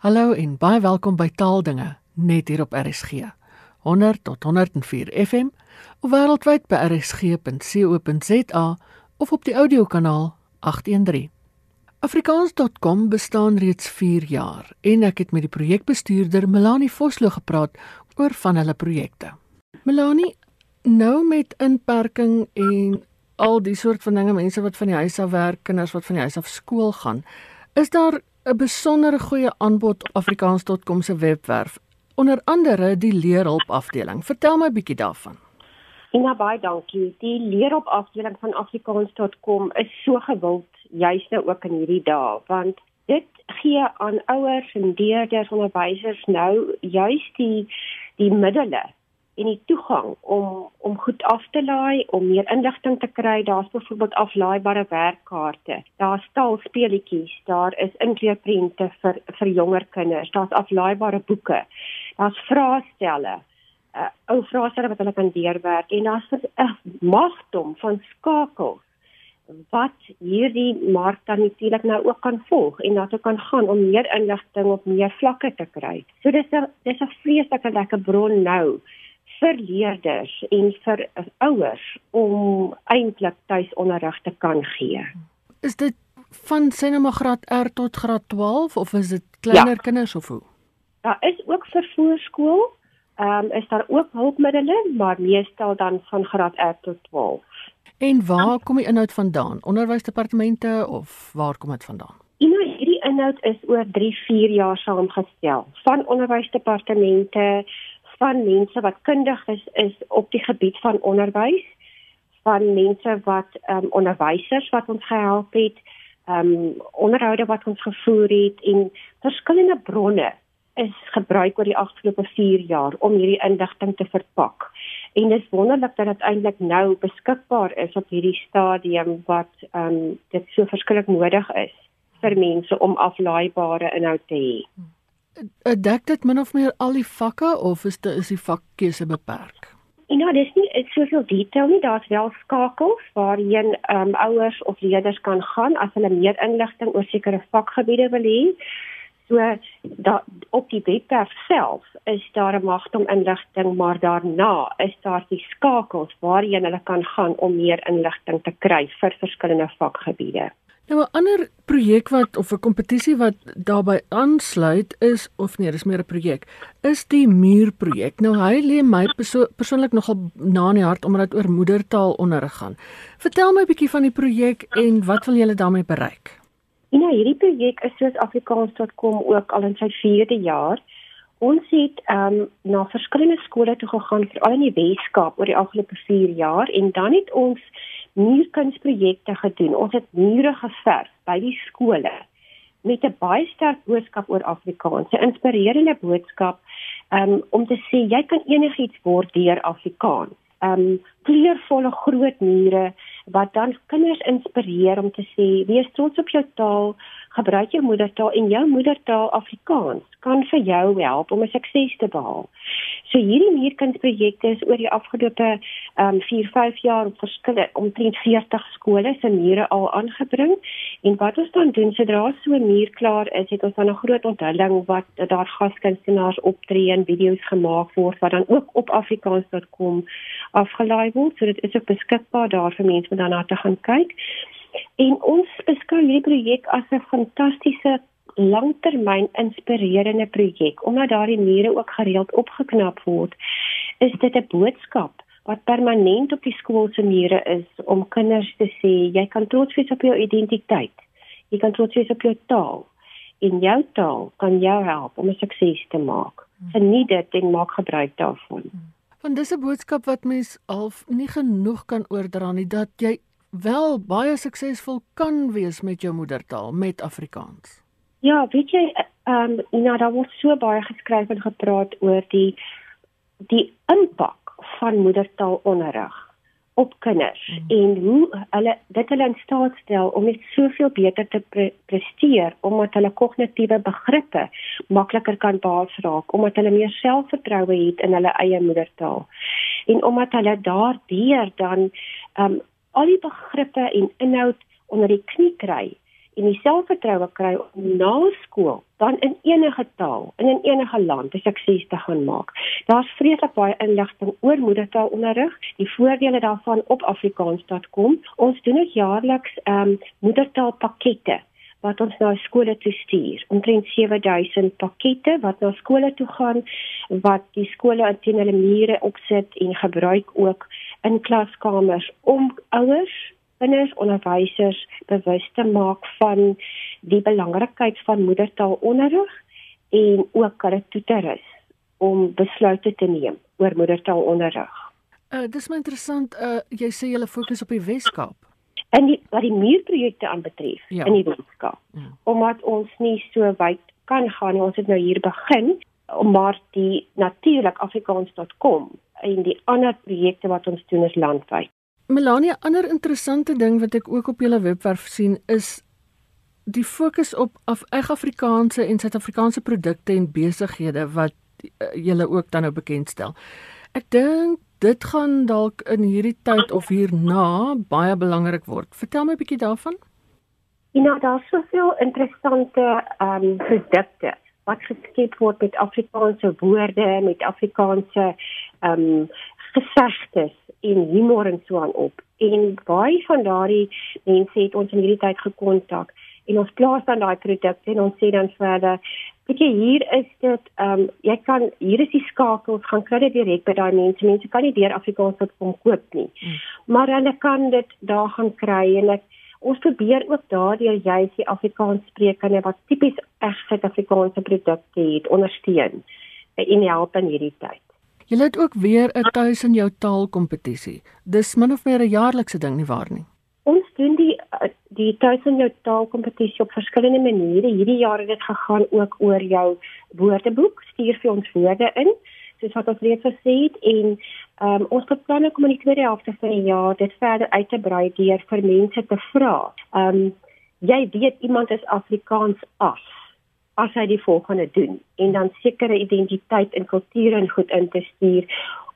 Hallo en baie welkom by Taaldinge net hier op RSG. 100 tot 104 FM of wêreldwyd by rsg.co.za of op die audiokanaal 813. Afrikaans.com bestaan reeds 4 jaar en ek het met die projekbestuurder Melanie Vosloo gepraat oor van hulle projekte. Melanie, nou met inperking en al die soort van dinge, mense wat van die huis af werk, kinders wat van die huis af skool gaan, is daar 'n besondere goeie aanbod op afrikaans.com se webwerf, onder andere die leerhulp afdeling. Vertel my bietjie daarvan. Ina baie dankie. Die leerhulp afdeling van afrikaans.com is so gewild juist nou ook in hierdie dae, want dit gee aan ouers en leerders, onderwysers nou juist die die middele en die toegang om om goed af te laai, om meer inligting te kry. Daar's byvoorbeeld aflaaibare werkkaarte. Daar's taalspeletjies, daar is inkleurprente vir vir jonger kinders. Daar's aflaaibare boeke. Daar's vraestelle. Uh, ou vraestelle wat hulle kan deurwerk en daar's 'n magdom van skakels wat hierdie mark dan natuurlik nou ook kan volg en dat hulle kan gaan om meer inligting op meer vlakke te kry. So dis 'n dis 'n vreeslike lekker bron nou vir leerders en vir ouers om eintlik tuisonderrig te kan gee. Is dit van sinema graad R tot graad 12 of is dit kleiner ja. kinders of hoe? Daar is ook vir voorskool. Ehm um, is daar ook hulpmiddels, maar meestal dan van graad R tot 12. En waar kom die inhoud vandaan? Onderwysdepartemente of waar kom dit vandaan? Hierdie inhoud is oor 3-4 jaar saamgestel van onderwysdepartemente, van mense wat kundig is is op die gebied van onderwys, van mense wat ehm um, onderwysers wat ons gehelp het, ehm um, onderhoude wat ons gevoer het en verskillende bronne is gebruik oor die afgelope 4 jaar om hierdie inligting te verpak. En dit is wonderlik dat dit eintlik nou beskikbaar is op hierdie stadium wat ehm um, dit so verskillik nodig is vir mense om aflaaibare inhoud te hê. Eh, dek dit min of meer al die vakke of is dit is die vakkeuse beperk? Ja, dis nie soveel detail nie. Daar's wel skakels waarheen ehm um, ouers of leerders kan gaan as hulle meer inligting oor sekere vakgebiede wil hê. So da op die webwerf self is daar 'n magte om inligting, maar daarna is daar die skakels waarheen hulle kan gaan om meer inligting te kry vir verskillende vakgebiede. Nou 'n ander projek wat of 'n kompetisie wat daarbey aansluit is of nee, dis meer 'n projek, is die muurprojek. Nou hy lê my perso persoonlik nogal na in die hart omdat dit oor moedertaal onderrig gaan. Vertel my 'n bietjie van die projek en wat wil julle daarmee bereik? Ja, hierdie projek is soos Afrikaans.com ook al in sy 4de jaar. Ons het ehm um, na verskillende skole toe gegaan veral in die Weskaap oor die afgelope 4 jaar en dan het ons muurkunsprojekte gedoen. Ons het mure geverf by die skole met 'n baie sterk boodskap oor Afrikaans, 'n inspirerende boodskap um, om te sê jy kan enigiets word deur Afrikaans. Um kleurvolle groot mure wat dan kinders inspireer om te sê wees trots op jou taal, gebruik jou moedertaal en jou moedertaal Afrikaans kan vir jou help om 'n sukses te behaal. So hierdie meerkindprojekte is oor die afgelope ehm um, 4, 5 jaar op verskillende omtrent 40 skole se mure al aangebring en wat ons dan doen sodra so 'n muur klaar is, het ons dan 'n groot onthulling wat daar gaskunstenaars optree en video's gemaak word wat dan ook op afrikaans.com afgelaai word. So dit is ook beskikbaar daar vir mense om daarna te gaan kyk. En ons beskou hierdie projek as 'n fantastiese langtermyn inspirerende projek omdat daardie mure ook gereeld opgeknap word. Is dit 'n boodskap wat permanent op die skool se mure is om kinders te sê jy kan trots wees op jou identiteit. Jy kan trots wees op jou taal. In jou taal kan jou help om 'n sukses te maak. Geniet dit en maak gebruik daarvan. Want dis 'n boodskap wat mens half nie genoeg kan oordra nie dat jy wel baie suksesvol kan wees met jou moedertaal, met Afrikaans. Ja, weet jy, ehm um, nou daar word so baie geskryf en gepraat oor die die impak van moedertaalonderrig op kinders mm. en hoe hulle dit hulle in staat stel om net soveel beter te pre presteer omdat hulle kognitiewe begrippe makliker kan baasraak omdat hulle meer selfvertroue het in hulle eie moedertaal en omdat hulle daardeur dan um, al die begrippe en inhoud onder die knie kry en die selfvertroue kry om na skool dan in enige taal en in enige land 'n sukses te gaan maak. Daar's vreeslik baie inligting oor moedertaalonderrig, die voordele daarvan op afrikaans.com. Ons doen ook jaarliks ehm um, moedertaalpakkette wat ons na skole toe stuur. Omtrent 7000 pakkette wat na skole toe gaan wat die skole teen hulle mure opsit en gebruik ook in klaskamers om ouers kinders onderwysers bewus te maak van die belangrikheid van moedertaalonderrig en ook dit toe te rus om besluite te neem oor moedertaalonderrig. Uh dis my interessant uh jy sê jy fokus op die Weskaap. En die wat die muurprojekte aanbetref ja. in die Weskaap. Ja. Omdat ons nie so wyd kan gaan nie. Ons het nou hier begin maar die natuurlik afrikaans.com en die ander projekte wat ons doen is landwyd. Melania, ander interessante ding wat ek ook op julle webwerf sien is die fokus op af Afrikaanse en Suid-Afrikaanse produkte en besighede wat uh, julle ook dan nou bekendstel. Ek dink dit gaan dalk in hierdie tyd of hierna baie belangrik word. Vertel my 'n bietjie daarvan. Ja, nou, daar's soveel interessante ehm um, produkte wat geskep word met Afrikaanse woorde, met Afrikaanse ehm um, gesegdes en humor en so aan op. En baie van daardie mense het ons in hierdie tyd gekontak en ons plaas dan daai produkte en ons sê dan verder weet jy hier is dit ehm um, jy kan hier is die skakels gaan kry dit direk by daai mense mense kan nie deur Afrikaans tot kom koop nie mm. maar hulle kan dit daar gaan kry en ek ons probeer ook daardeur juist die Afrikaans sprekende wat tipies reg Suid-Afrikaanse produkte het ondersteun en help in hierdie tyd Jy het ook weer 'n tuis in jou taal kompetisie. Dis min of meer 'n jaarlikse ding nie waar nie. Ons doen die die tuis in jou taal kompetisie op verskillende maniere. Hierdie jaar het dit gegaan ook oor jou woordeboek. Stuur vir ons woorde in, soos wat ons reeds gesê het en um, ons beplan om in die tweede helfte van die jaar dit verder uit te brei deur vir mense te vra. Ehm um, jy weet iemand is Afrikaans af as hy die volgende doen en dan sekere identiteit en kultuur en goed in te stuur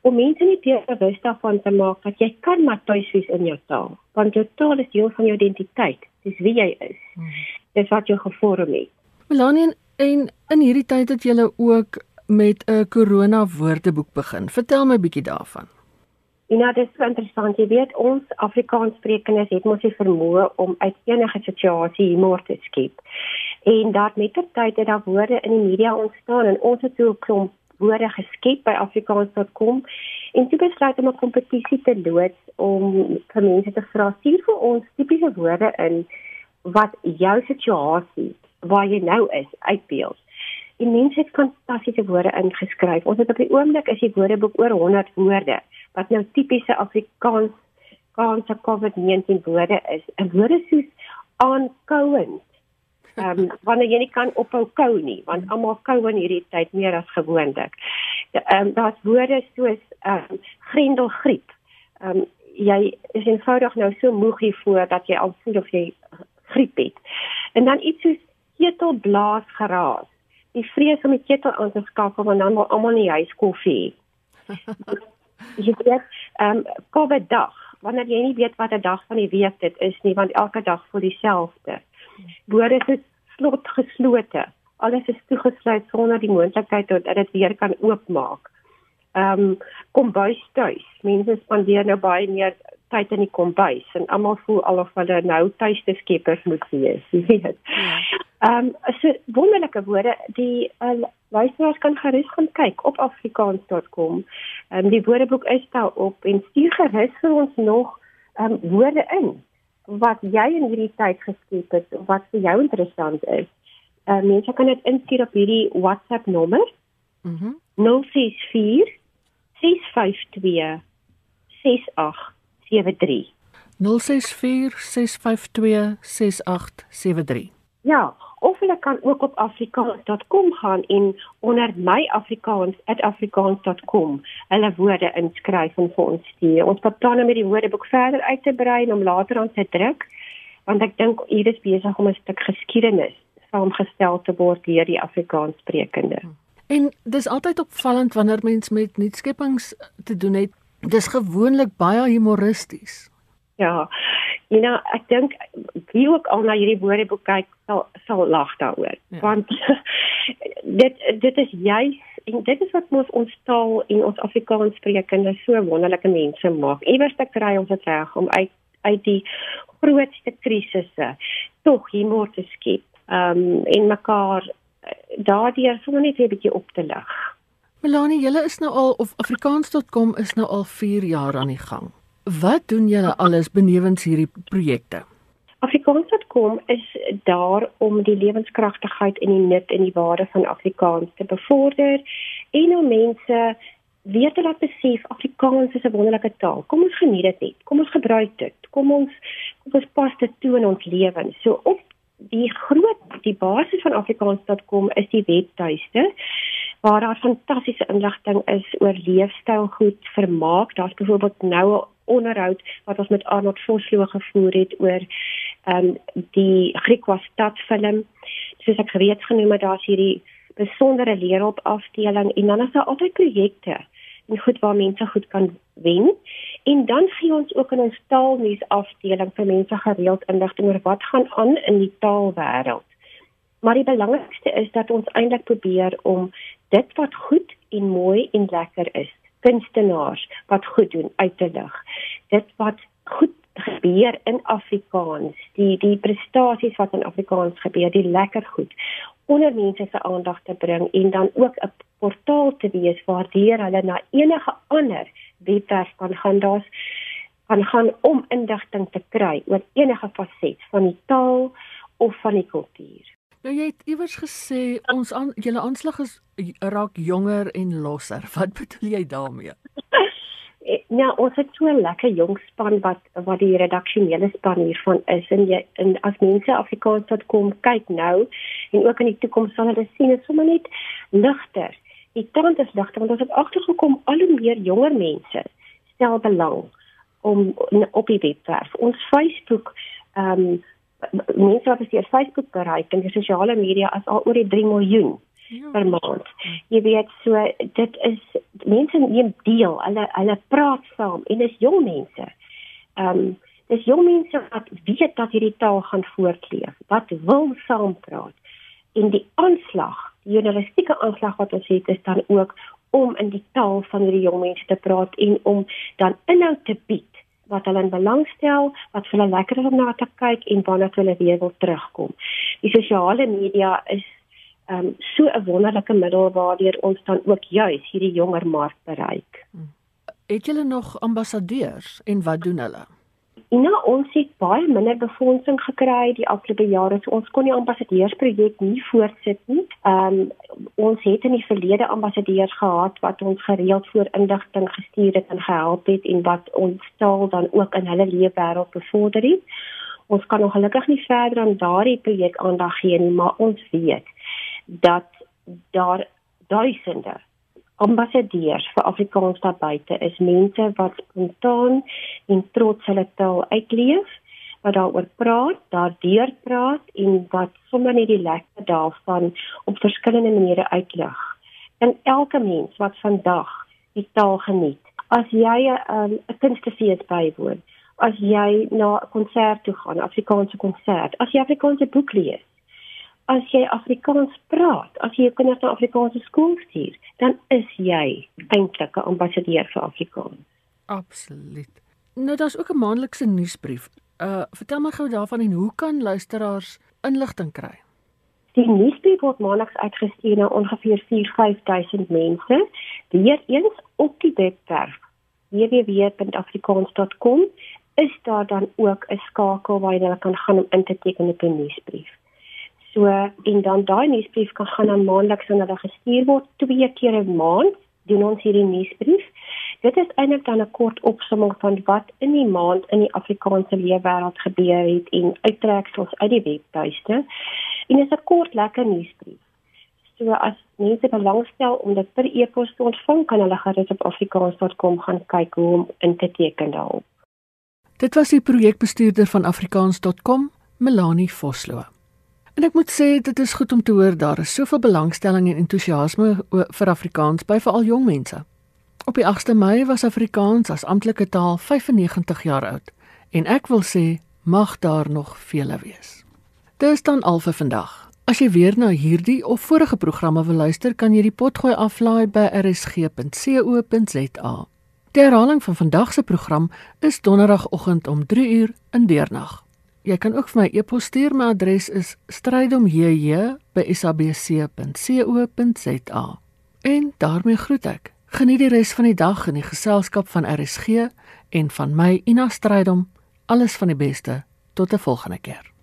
om mense net bewus daarvan te maak dat jy kan maar tuis wees in jou taal want jou taal is deel van jou identiteit. Dis wie jy is. Hmm. dis wat jou gevorm het. Melanie en in hierdie tyd het jy ook met 'n corona woordeboek begin. Vertel my bietjie daarvan. Ja, dit is interessant. Jy weet ons Afrikaanssprekendes het mos die vermoë om uit enige situasie humor te skep. En dat met ter tyd het daar woorde in die media ontstaan en ons het so 'n klomp woorde geskep by afrikaans.com en toe besluit om 'n kompetisie te loods om vir mense te vra stuur vir ons tipiese woorde in wat jou situasie waar jy nou is uitbeeld. En mense het fantastiese woorde ingeskryf. Ons het op die oomblik is die woordeboek oor 100 woorde wat nou tipiese Afrikaans Kaanse COVID-19 woorde is. 'n Woorde soos aankouend Ehm um, wanneer jy nie kan ophou kou nie, want almal kou in hierdie tyd meer as gewoonlik. Ehm um, daar's woorde soos ehm um, grendelgriep. Ehm um, jy is eenvoudig nou so moeg hiervoor dat jy al voel of jy griep het. En dan iets soos ketelblaas geraas. Die vrees om die ketel aan te skakel want dan wil almal nie huis koffie. jy weet ehm um, COVID dag wanneer jy nie weet wat 'n dag van die week dit is nie want elke dag voel dieselfde. Woorde is slot geslote. Alles is toegesluit sonder die moontlikheid dat dit weer kan oopmaak. Ehm um, kombuis tuis. Mense spandeer nou baie meer tyd in die kombuis en almal voel alof hulle nou tuis te skeppers moet wees, jy weet. Ja. Ehm um, so wonderlike woorde die uh, luisteraars kan gerus gaan kyk op afrikaans.com. Ehm um, die woordeboek is daar op en stuur gerus vir ons nog ehm um, woorde in wat jy in hierdie tyd geskep het wat vir jou interessant is. Uh, mense kan dit instuur op hierdie WhatsApp nommer. Mhm. Mm 064 652 6873. 064 652 6873. Ja, of hulle kan ook op afrikaans.com gaan en onder my afrikaans@afrikaans.com hulle woorde inskryf en vir ons stuur. Ons beplan om die woordeboek verder uit te brei en om later aan te druk want ek dink hier is besig om 'n stuk geskiedenis saamgestel te word deur die Afrikaanssprekende. En dis altyd opvallend wanneer mens met nuutskeppings te doen het. Dis gewoonlik baie humoristies. Ja. Jy nou ek dink wie ook al na hierdie woordeboek kyk sal sal lag daaroor ja. want dit dit is juis en dit is wat ons ons taal en ons Afrikaans sprekende so wonderlike mense maak iewers te kry om dit reg om uit uit die grootste krisisse tog humor te skep um, en mekaar eh, daardeur sommer net 'n bietjie op te lig Melanie, julle is nou al of afrikaans.com is nou al 4 jaar aan die gang. Wat doen julle alles benewens hierdie projekte? Afrikaans.com is daar om die lewenskragtigheid en die nut en die waarde van Afrikaans te bevorder en om mense weer te laat besef Afrikaans is 'n wonderlike taal. Kom ons geniet dit net. Kom ons gebruik dit. Kom ons kom ons pas dit toe in ons lewens. So op die groot die basis van afrikaans.com is die webtuiste waar daar fantastiese inligting is oor leefstyl goed vermaak. Daar's byvoorbeeld nou 'n onderhoud wat ons met Arnold Vosloo gevoer het oor ehm um, die Griekwa stadfilm. Soos ek reeds genoem het, daar's hierdie besondere leerop afdeling en dan is daar altyd projekte en goed waar mense goed kan wen. En dan gee ons ook in ons taalnuus afdeling vir mense gereeld inligting oor wat gaan aan in die taalwêreld. Maar die belangrikste is dat ons eintlik probeer om dit wat goed en mooi en lekker is, kunstenaars wat goed doen uit te lig. Dit wat goed gebeur in Afrikaans, die die prestasies wat in Afrikaans gebeur, die lekker goed onder mense se aandag te bring en dan ook 'n portaal te wees waardeur hulle na enige ander webwerf kan gaan. Daar's kan gaan om indigting te kry oor enige faset van die taal of van die kultuur. Nou jy het iewers gesê ons aan julle aanslag is raak jonger en losser. Wat bedoel jy daarmee? Ja, ons het so 'n lekker jong span wat wat die redaksionele span hiervan is en jy en as mense Afrikaans tot kom kyk nou en ook in die toekoms sal hulle sien dit sommer net ligter. Die trend is ligter want ons het agtergekom al hoe meer jonger mense stel belang om op die webwerf. Ons Facebook ehm um, mense wat deur Facebook bereik en die sosiale media as al oor die 3 miljoen ja. per maand. Jy weet so dit is mense neem deel, hulle hulle praat saam en dis jong mense. Ehm um, dis jong mense wat weet dat hierdie taal gaan voortleef, wat wil saam praat. En die aanslag, die journalistieke aanslag wat ons het is dan ook om in die taal van hierdie jong mense te praat en om dan inhoud te bied wat hulle belangstel, wat hulle lekker is om na te kyk en waarna hulle weer wil terugkom. Die sosiale media is ehm um, so 'n wonderlike middel waardeur ons dan ook juis hierdie jonger mark bereik. Hmm. Het julle nog ambassadeurs en wat doen hulle? Nou ons het baie minder befondsing gekry die afgelope jare. So ons kon die ambassadeursprojek nie voortsit nie. Ehm um, ons het in die verlede ambassadeurs gehad wat ons gereeld voor indigting gestuur het en gehelp het en wat ons taal dan ook in hulle leefwêreld bevorder het. Ons kan nog gelukkig nie verder aan daardie projek aandag gee nie, maar ons weet dat daar duisende ambassadeurs vir Afrikaans daar buite is mense wat spontaan en trots hulle taal uitleef wat daaroor praat, daardeur praat en wat sommer net die lekker daarvan op verskillende maniere uitlig. En elke mens wat vandag die taal geniet, as jy 'n um, kunstefees bywoon, as jy na 'n konsert toe gaan, Afrikaanse konsert, as jy Afrikaanse boek lees, as jy Afrikaans praat, as jy jou kinders na Afrikaanse skool stuur, dan is jy eintlik 'n ambassadeur vir Afrikaans. Absoluut. Nou daar's ook 'n maandelikse nuusbrief. Uh vertel my gou daarvan en hoe kan luisteraars inligting kry? Die nuusbrief word maandeliks uitgestuur na ongeveer 4-5000 mense, weereens op die webwerf www.afrikaans.com is daar dan ook 'n skakel waar jy hulle kan gaan om in te teken op 'n nuusbrief. So en dan daai nuusbrief kan gaan aan maandeliks aan hulle gestuur word twee keer 'n maand doen ons hierdie nuusbrief. Dit is eintlik dan 'n kort opsomming van wat in die maand in die Afrikaanse leefwêreld gebeur het en uittreksels uit die webtuiste. En dit is 'n kort lekker nuusbrief. So as mense belangstel om dit per e-pos te ontvang, kan hulle gerus op afrikaans.com gaan kyk hoe om in te teken daarop. Dit was die projekbestuurder van afrikaans.com, Melanie Vosloo. En ek moet sê dit is goed om te hoor daar is soveel belangstelling en entoesiasme vir Afrikaans by veral jong mense. Op die 8de Mei was Afrikaans as amptelike taal 95 jaar oud en ek wil sê mag daar nog vele wees. Dis dan al vir vandag. As jy weer na hierdie of vorige programme wil luister, kan jy die potgooi aflaai by rsg.co.za. Die herhaling van vandag se program is donderdagoggend om 3uur in deernag. Jy kan ook vir my e-pos stuur, my adres is strydomjj@sabc.co.za. En daarmee groet ek. Geniet die res van die dag in die geselskap van RSG en van my Ina Strydom. Alles van die beste. Tot 'n volgende keer.